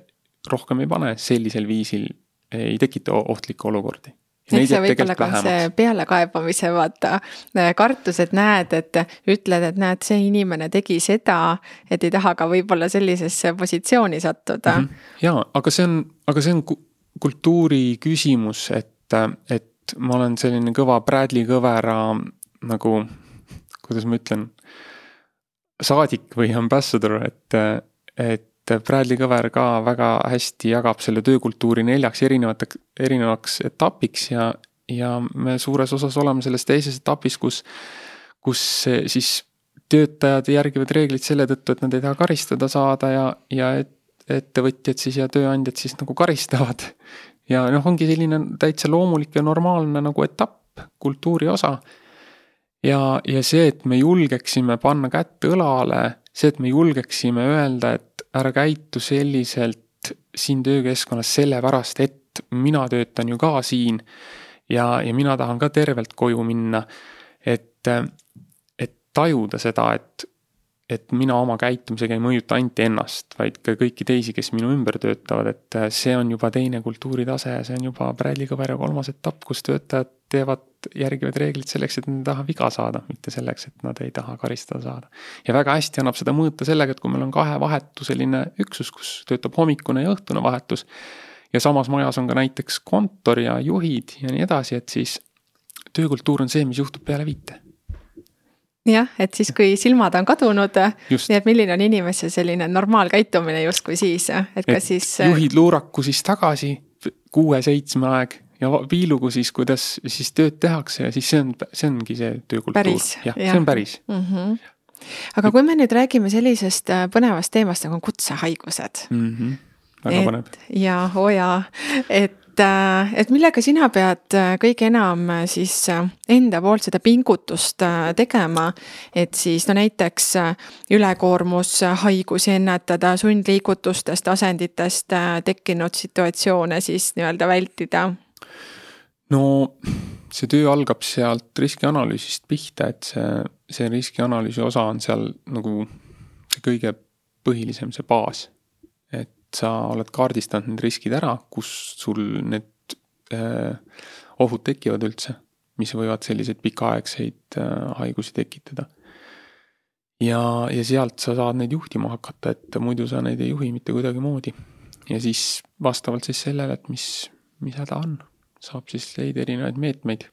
rohkem ei pane, sellisel viisil ei tekita ohtlikke olukordi eks see võib-olla ka see pealekaebamise vaata kartus, et näed, et ütled, et näed, see inimene tegi seda, et ei taha ka võib-olla sellisesse positsiooni sattuda mm. -hmm. ja, aga see on, aga see on kultuuri küsimus, et, et ma olen selline kõva Bradley Kõvera nagu, kuidas ma ütlen, saadik või ambassador, et, et Bradley Kõver ka väga hästi jagab selle töökultuuri neljaks erinevate, erinevaks etapiks ja, ja me suures osas oleme selles teises etapis, kus, kus siis töötajad järgivad reegleid selle tõttu, et nad ei taha karistada saada ja, ja et, ettevõtjad siis ja tööandjad siis nagu karistavad. ja noh, ongi selline täitsa loomulik ja normaalne nagu etapp, kultuuri osa. ja, ja see, et me julgeksime panna kätt õlale, see, et me julgeksime öelda, et ära käitu selliselt siin töökeskkonnas sellepärast, et mina töötan ju ka siin ja, ja mina tahan ka tervelt koju minna. et, et tajuda seda, et et mina oma käitumisega ei mõjuta ainult ennast, vaid ka kõiki teisi, kes minu ümber töötavad, et see on juba teine kultuuritase ja see on juba Bradley Kõvera kolmas etapp, kus töötajad teevad, järgivad reeglit selleks, et nad ei taha viga saada, mitte selleks, et nad ei taha karistada saada. ja väga hästi annab seda mõõta sellega, et kui meil on kahevahetuseline üksus, kus töötab hommikune ja õhtune vahetus ja samas majas on ka näiteks kontor ja juhid ja nii edasi, et siis töökultuur on see, mis juhtub peale viite jah, et siis, kui silmad on kadunud, nii et milline on inimese selline normaalkäitumine justkui siis, et kas et siis. juhid luuraku siis tagasi kuue-seitsme aeg ja piilugu siis, kuidas siis tööd tehakse ja siis see on, see ongi see töökultuur. jah ja., see on päris mm. -hmm. aga kui me nüüd räägime sellisest äh, põnevast teemast nagu kutsehaigused mm. -hmm. väga et, põnev. ja, oo jaa, et et, äh, et millega sina pead äh, kõige enam siis enda poolt seda pingutust tegema, et siis no näiteks ülekoormus, haigusi ennetada, sundliigutustest, asenditest tekkinud situatsioone siis nii-öelda vältida? No see töö algab sealt riskianalüüsist pihta, et see, see riskianalüüsi osa on seal nagu kõige põhilisem, see baas sa oled kaardistanud need riskid ära, kus sul need äh, ohud tekivad üldse, mis võivad selliseid pikaaegseid äh, haigusi tekitada. ja, ja sealt sa saad neid juhtima hakata, et muidu sa neid ei juhi mitte kuidagimoodi. ja siis vastavalt siis sellele, et mis, mis häda on, saab siis leida erinevaid meetmeid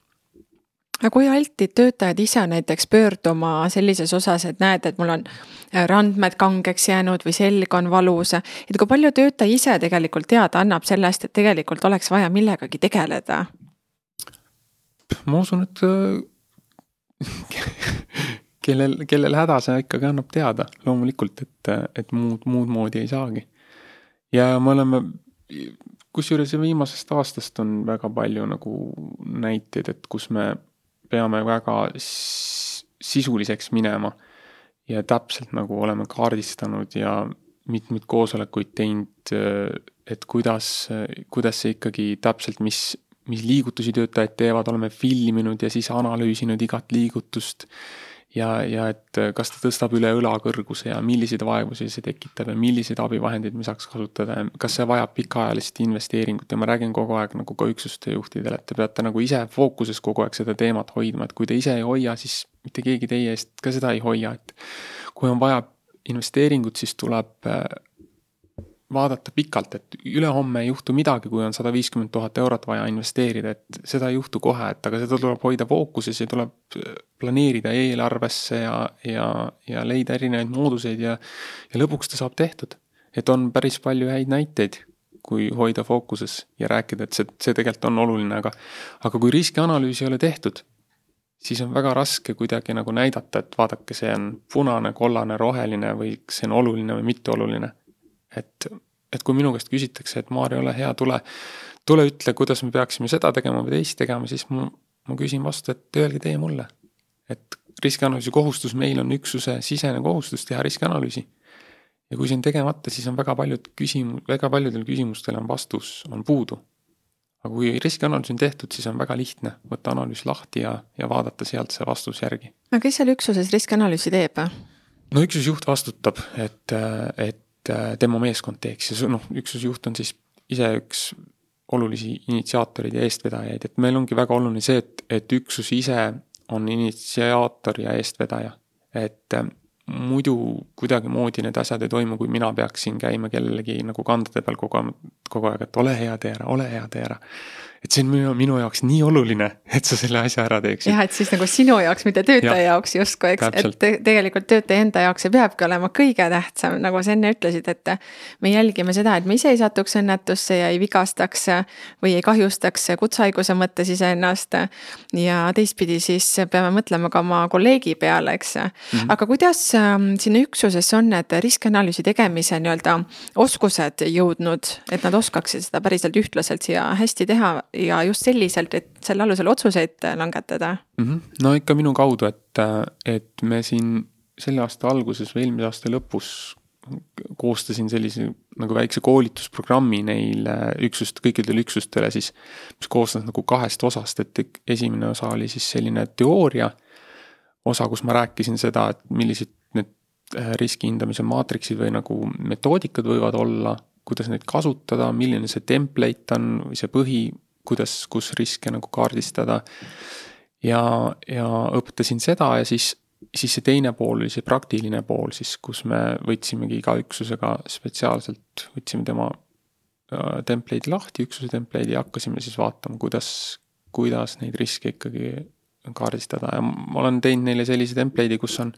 aga kui altid töötajad ise näiteks pöörduma sellises osas, et näed, et mul on äh, randmed kangeks jäänud või selg on valus, et kui palju töötaja ise tegelikult teada annab sellest, et tegelikult oleks vaja millegagi tegeleda? ma usun, et äh, kellel, kellel häda, see ikkagi annab teada, loomulikult, et, et muud, muud moodi ei saagi. ja me oleme kusjuures viimasest aastast on väga palju nagu näiteid, et kus me peame väga sisuliseks minema ja täpselt nagu oleme kaardistanud ja mitmeid koosolekuid teinud, et kuidas, kuidas see ikkagi täpselt, mis, mis liigutusi töötajad teevad, oleme filminud ja siis analüüsinud igat liigutust ja, ja et kas ta tõstab üle õla kõrguse ja milliseid vaevusi see tekitab ja milliseid abivahendeid me saaks kasutada ja kas see vajab pikaajalist investeeringut? Ja ma räägin kogu aeg nagu ka üksuste juhtidele, et te peate nagu ise fookuses kogu aeg seda teemat hoidma, et kui te ise ei hoia, siis mitte keegi teie eest ka seda ei hoia, et kui on vaja investeeringut, siis tuleb vaadata pikalt, et ülehomme ei juhtu midagi, kui on sada viiskümmend tuhat eurot vaja investeerida, et seda ei juhtu kohe, et aga seda tuleb hoida fookuses ja tuleb äh, planeerida eelarvesse ja, ja, ja leida erinevaid mooduseid ja, ja lõpuks ta saab tehtud. et on päris palju häid näiteid, kui hoida fookuses ja rääkida, et see, see tegelikult on oluline, aga, aga kui riskianalüüsi ei ole tehtud, siis on väga raske kuidagi nagu näidata, et vaadake, see on punane, kollane, roheline või see on oluline või mitteoluline et, et kui minu käest küsitakse, et Maarja, ole hea, tule, tule ütle, kuidas me peaksime seda tegema või teist tegema, siis ma, ma küsin vastu, et öelge teie mulle. et riskianalüüsi kohustus meil on üksuse sisene kohustus teha riskianalüüsi. ja kui see on tegemata, siis on väga paljud küsimus, väga paljudel küsimustel on vastus, on puudu. aga kui riskianalüüs on tehtud, siis on väga lihtne võtta analüüs lahti ja, ja vaadata sealt see vastus järgi. aga kes seal üksuses riskianalüüsi teeb? no üksusjuht vastutab, et, et tema meeskond teeks. Ja noh, üksusjuht on siis ise üks olulisi initsiaatoreid ja eestvedajaid, et meil ongi väga oluline see, et, et üksus ise on initsiaator ja eestvedaja. et äh, muidu kuidagimoodi need asjad ei toimu, kui mina peaksin käima kellelegi nagu kandade peal kogu aeg, kogu aeg, et ole hea, tee ära, ole hea, tee ära et see on minu, minu jaoks nii oluline, et sa selle asja ära teeksid. jah, et siis nagu sinu jaoks, mitte töötaja ja, jaoks justkui, eks, et te, tegelikult töötaja enda jaoks see peabki olema kõige tähtsam, nagu sa enne ütlesid, et. me jälgime seda, et me ise ei satuks õnnetusse ja ei vigastaks või ei kahjustaks kutsehaiguse mõttes iseennast. ja teistpidi siis peame mõtlema ka oma kolleegi peale, eks mm. -hmm. aga kuidas ähm, sinna üksusesse on need riskianalüüsi tegemise nii-öelda oskused jõudnud, et nad oskaksid seda päriselt ühtlaselt siia hästi teha ja just selliselt, et selle alusel otsuseid langetada mm? -hmm. no ikka minu kaudu, et, et me siin selle aasta alguses või eelmise aasta lõpus koostasin sellise nagu väikse koolitusprogrammi neile üksust, kõikidele üksustele siis, mis koosnes nagu kahest osast, et esimene osa oli siis selline teooria osa, kus ma rääkisin seda, et millised need äh, riski hindamise maatriksid või nagu metoodikad võivad olla, kuidas neid kasutada, milline see template on või see põhi, kuidas, kus riske nagu kaardistada. ja, ja õpetasin seda ja siis, siis see teine pool oli see praktiline pool siis, kus me võtsimegi iga üksusega spetsiaalselt, võtsime tema äh, template'i lahti, üksuse template'i ja hakkasime siis vaatama, kuidas, kuidas neid riske ikkagi kaardistada ja ma olen teinud neile sellise template'i, kus on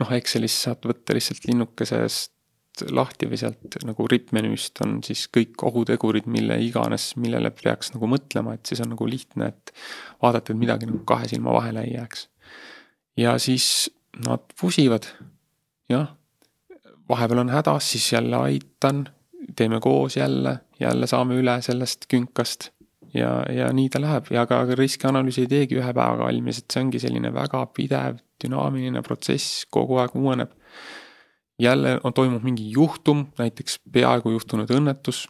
noh, Excelis saad võtta lihtsalt linnukesest lahti või sealt nagu rippmenüüst on siis kõik ohutegurid, mille iganes, millele peaks nagu mõtlema, et siis on nagu lihtne, et vaadata, et midagi nagu kahe silma vahele ei jääks. ja siis nad pusivad, jah, vahepeal on hädas, siis jälle aitan, teeme koos jälle, jälle saame üle sellest künkast ja, ja nii ta läheb. Ja ka riskianalüüsi ei teegi ühe päevaga valmis, et see ongi selline väga pidev dünaamiline protsess, kogu aeg uueneb jälle on, toimub mingi juhtum, näiteks peaaegu juhtunud õnnetus.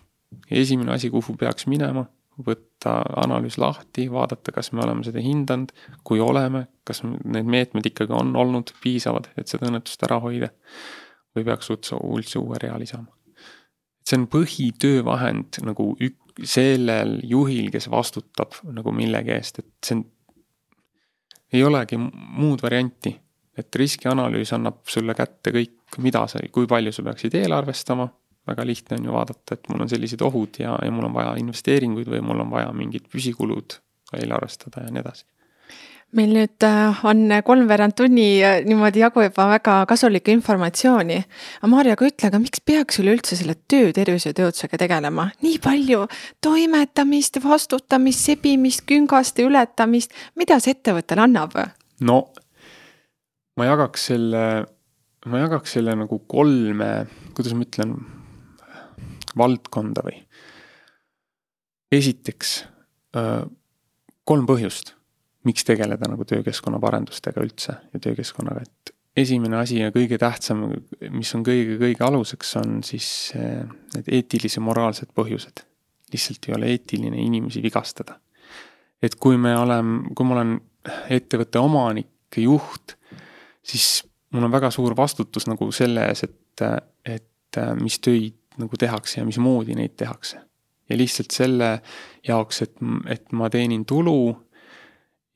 esimene asi, kuhu peaks minema, võtta analüüs lahti, vaadata, kas me oleme seda hindanud, kui oleme, kas need meetmed ikkagi on olnud piisavad, et seda õnnetust ära hoida. või peaks üldse, üldse uue rea lisama. see on põhitöövahend nagu ük-, sellel juhil, kes vastutab nagu millegi eest, et see on, ei olegi muud varianti et riskianalüüs annab sulle kätte kõik, mida sa, kui palju sa peaksid eelarvestama. väga lihtne on ju vaadata, et mul on sellised ohud ja, ja mul on vaja investeeringuid või mul on vaja mingid püsikulud eelarvestada ja nii edasi meil nüüd äh, on kolmveerand tunni äh, niimoodi jagu juba väga kasulikku informatsiooni. aga Maarja, aga ütle, aga miks peaks üleüldse selle töötervishoiu tööotsega tegelema? nii palju toimetamist, vastutamist, sebimist, küngaste ületamist, mida see ettevõttele annab? no ma jagaks selle, ma jagaks selle nagu kolme, kuidas ma ütlen, valdkonda või. esiteks kolm põhjust, miks tegeleda nagu töökeskkonna parendustega üldse ja töökeskkonnaga, et esimene asi ja kõige tähtsam, mis on kõige-kõige aluseks, on siis need eetilise moraalsed põhjused. lihtsalt ei ole eetiline inimesi vigastada. et kui me oleme, kui ma olen ettevõtte omanik, juht siis mul on väga suur vastutus nagu selle ees, et, et mis töid nagu tehakse ja mismoodi neid tehakse. ja lihtsalt selle jaoks, et, et ma teenin tulu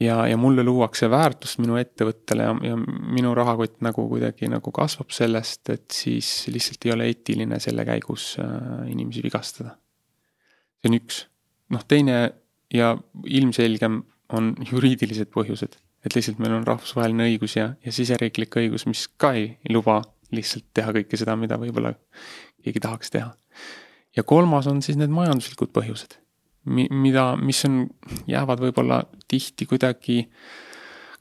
ja, ja mulle luuakse väärtust minu ettevõttele ja, ja minu rahakott nagu kuidagi nagu kasvab sellest, et siis lihtsalt ei ole eetiline selle käigus äh, inimesi vigastada. see on üks. noh, teine ja ilmselgem on juriidilised põhjused et lihtsalt meil on rahvusvaheline õigus ja, ja siseriiklik õigus, mis ka ei, luba lihtsalt teha kõike seda, mida võib-olla keegi tahaks teha. ja kolmas on siis need majanduslikud põhjused, mi-, mida, mis on, jäävad võib-olla tihti kuidagi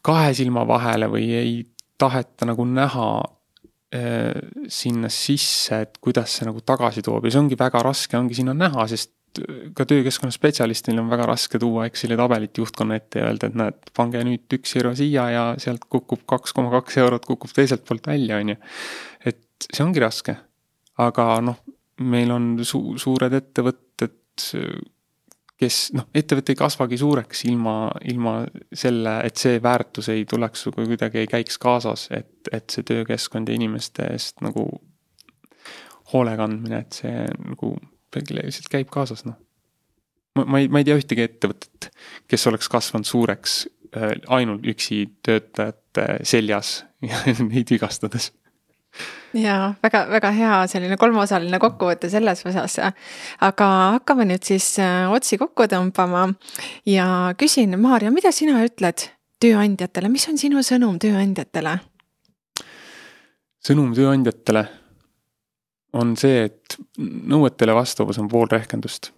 kahe silma vahele või ei taheta nagu näha äh, sinna sisse, et kuidas see nagu tagasi toob ja see ongi väga raske, ongi sinna näha, sest ka töökeskkonna spetsialistil on väga raske tuua Exceli tabelit juhtkonna ette ja öelda, et näed, pange nüüd üks euro siia ja sealt kukub kaks koma kaks eurot kukub teiselt poolt välja, on ju. et see ongi raske. aga noh, meil on su-, suured ettevõtted, kes noh, ettevõte ei kasvagi suureks ilma, ilma selle, et see väärtus ei tuleks või kuidagi ei käiks kaasas, et, et see töökeskkond ja inimeste eest nagu hoole kandmine, et see nagu lihtsalt käib kaasas, noh. ma, ma ei, ma ei tea ühtegi ettevõtet, kes oleks kasvanud suureks äh, ainult üksi töötajate seljas ja neid vigastades ja väga-väga hea selline kolmeosaline kokkuvõte selles osas. aga hakkame nüüd siis äh, otsi kokku tõmbama ja küsin, Maarja, mida sina ütled tööandjatele, mis on sinu sõnum tööandjatele? sõnum tööandjatele on see, et nõuetele vastavus on pool rehkendust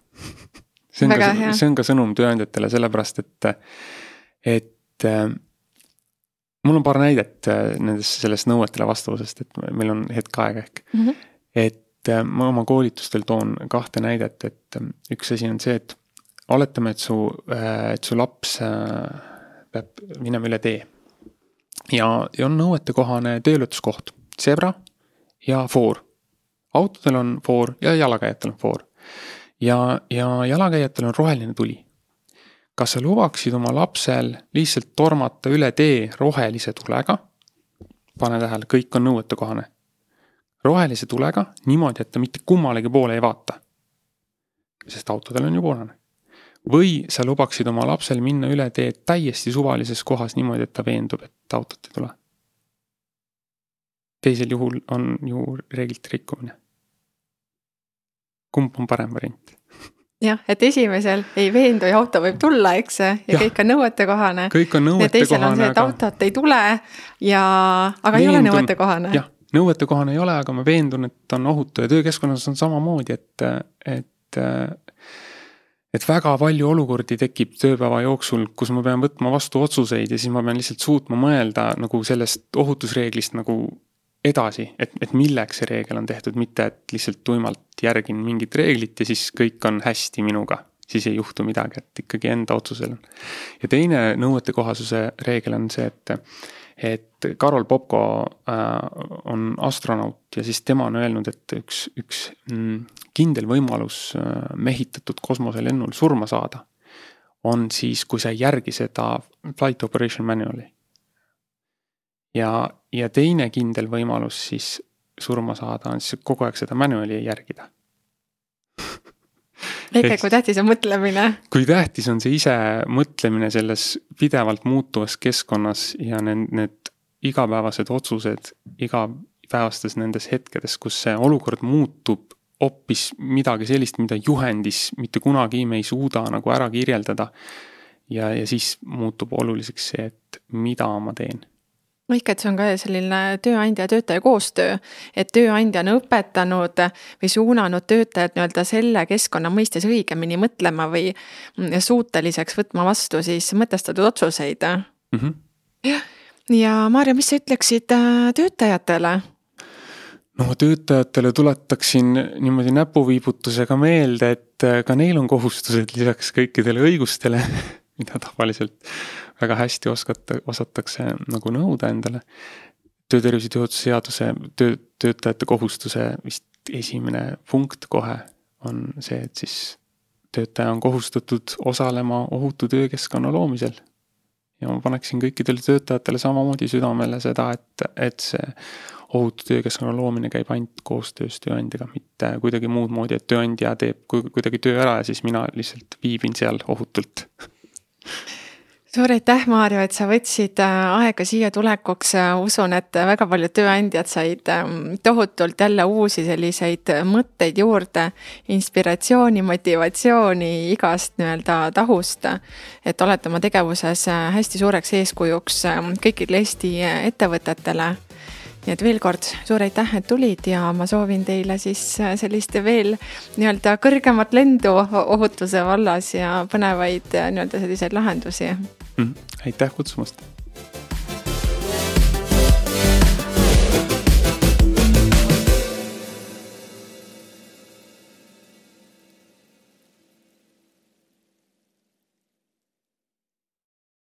see on Väga ka, see on ka sõnum tööandjatele, sellepärast et, et äh, mul on paar näidet äh, nendest, sellest nõuetele vastavusest, et meil on hetk aega ehk mm. -hmm. et äh, ma oma koolitustel toon kahte näidet, et üks asi on see, et oletame, et su, et su laps peab minema üle tee. ja, ja on nõuetekohane tööletuskoht, zebra ja foor autodel on foor ja jalakäijatel on foor. ja, ja jalakäijatel on roheline tuli. kas sa lubaksid oma lapsel lihtsalt tormata üle tee rohelise tulega? pane tähele, kõik on nõuetekohane. rohelise tulega niimoodi, et ta mitte kummalegi poole ei vaata. sest autodel on ju punane. või sa lubaksid oma lapsel minna üle tee täiesti suvalises kohas niimoodi, et ta veendub, et autot ei tule teisel juhul on ju reeglite rikkumine. Kumb on parem variant? jah, et esimesel ei veendu ja auto võib tulla, eks, ja, ja kõik on nõuetekohane. kõik on nõuetekohane. ja teisel on see, et autot ei tule ja, aga veendun, ei ole nõuetekohane. jah, nõuetekohane ei ole, aga ma veendun, et on ohutu ja töökeskkonnas on samamoodi, et, et et väga palju olukordi tekib tööpäeva jooksul, kus ma pean võtma vastu otsuseid ja siis ma pean lihtsalt suutma mõelda nagu sellest ohutusreeglist nagu edasi, et, et milleks see reegel on tehtud, mitte et lihtsalt tuimalt järgin mingit reeglit ja siis kõik on hästi minuga. siis ei juhtu midagi, et ikkagi enda otsusel on. ja teine nõuetekohasuse reegel on see, et, et Karol Popko äh, on astronaut ja siis tema on öelnud, et üks, üks mm, kindel võimalus äh, mehitatud kosmoselennul surma saada on siis, kui sa ei järgi seda flight operation manual'i ja, ja teine kindel võimalus siis surma saada on siis kogu aeg seda manual'i järgida väike, kui tähtis on mõtlemine. kui tähtis on see ise mõtlemine selles pidevalt muutuvas keskkonnas ja need, need igapäevased otsused igapäevastes nendes hetkedes, kus see olukord muutub hoopis midagi sellist, mida juhendis mitte kunagi me ei suuda nagu ära kirjeldada. ja, ja siis muutub oluliseks see, et mida ma teen ehk et see on ka selline tööandja ja töötaja koostöö, et tööandja on õpetanud või suunanud töötajat nii-öelda selle keskkonna mõistes õigemini mõtlema või suuteliseks võtma vastu siis mõtestatud otsuseid mm. -hmm. jah, ja Maarja, mis sa ütleksid äh, töötajatele? no töötajatele tuletaksin niimoodi näpuviibutusega meelde, et äh, ka neil on kohustused lisaks kõikidele õigustele mida tavaliselt väga hästi oskata, osatakse nagu nõuda endale. töötervishoiu tööohutuse seaduse töö, töötajate kohustuse vist esimene punkt kohe on see, et siis töötaja on kohustatud osalema ohutu töökeskkonna loomisel. ja ma paneksin kõikidele töötajatele samamoodi südamele seda, et, et see ohutu töökeskkonna loomine käib ainult koostöös tööandjaga, mitte kuidagi muud moodi, et tööandja teeb kuidagi töö ära ja siis mina lihtsalt viibin seal ohutult suur aitäh, Maarjo, et sa võtsid äh, aega siia tulekuks, usun, et väga paljud tööandjad said ähm, tohutult jälle uusi selliseid mõtteid juurde, inspiratsiooni, motivatsiooni igast nii-öelda tahust. et olete oma tegevuses äh, hästi suureks eeskujuks ähm, kõikidele Eesti ettevõtetele nii et veel kord suur aitäh, et tulid ja ma soovin teile siis äh, sellist veel nii-öelda kõrgemat lendu ohutuse vallas ja põnevaid äh, nii-öelda selliseid lahendusi. Aitäh kutsumast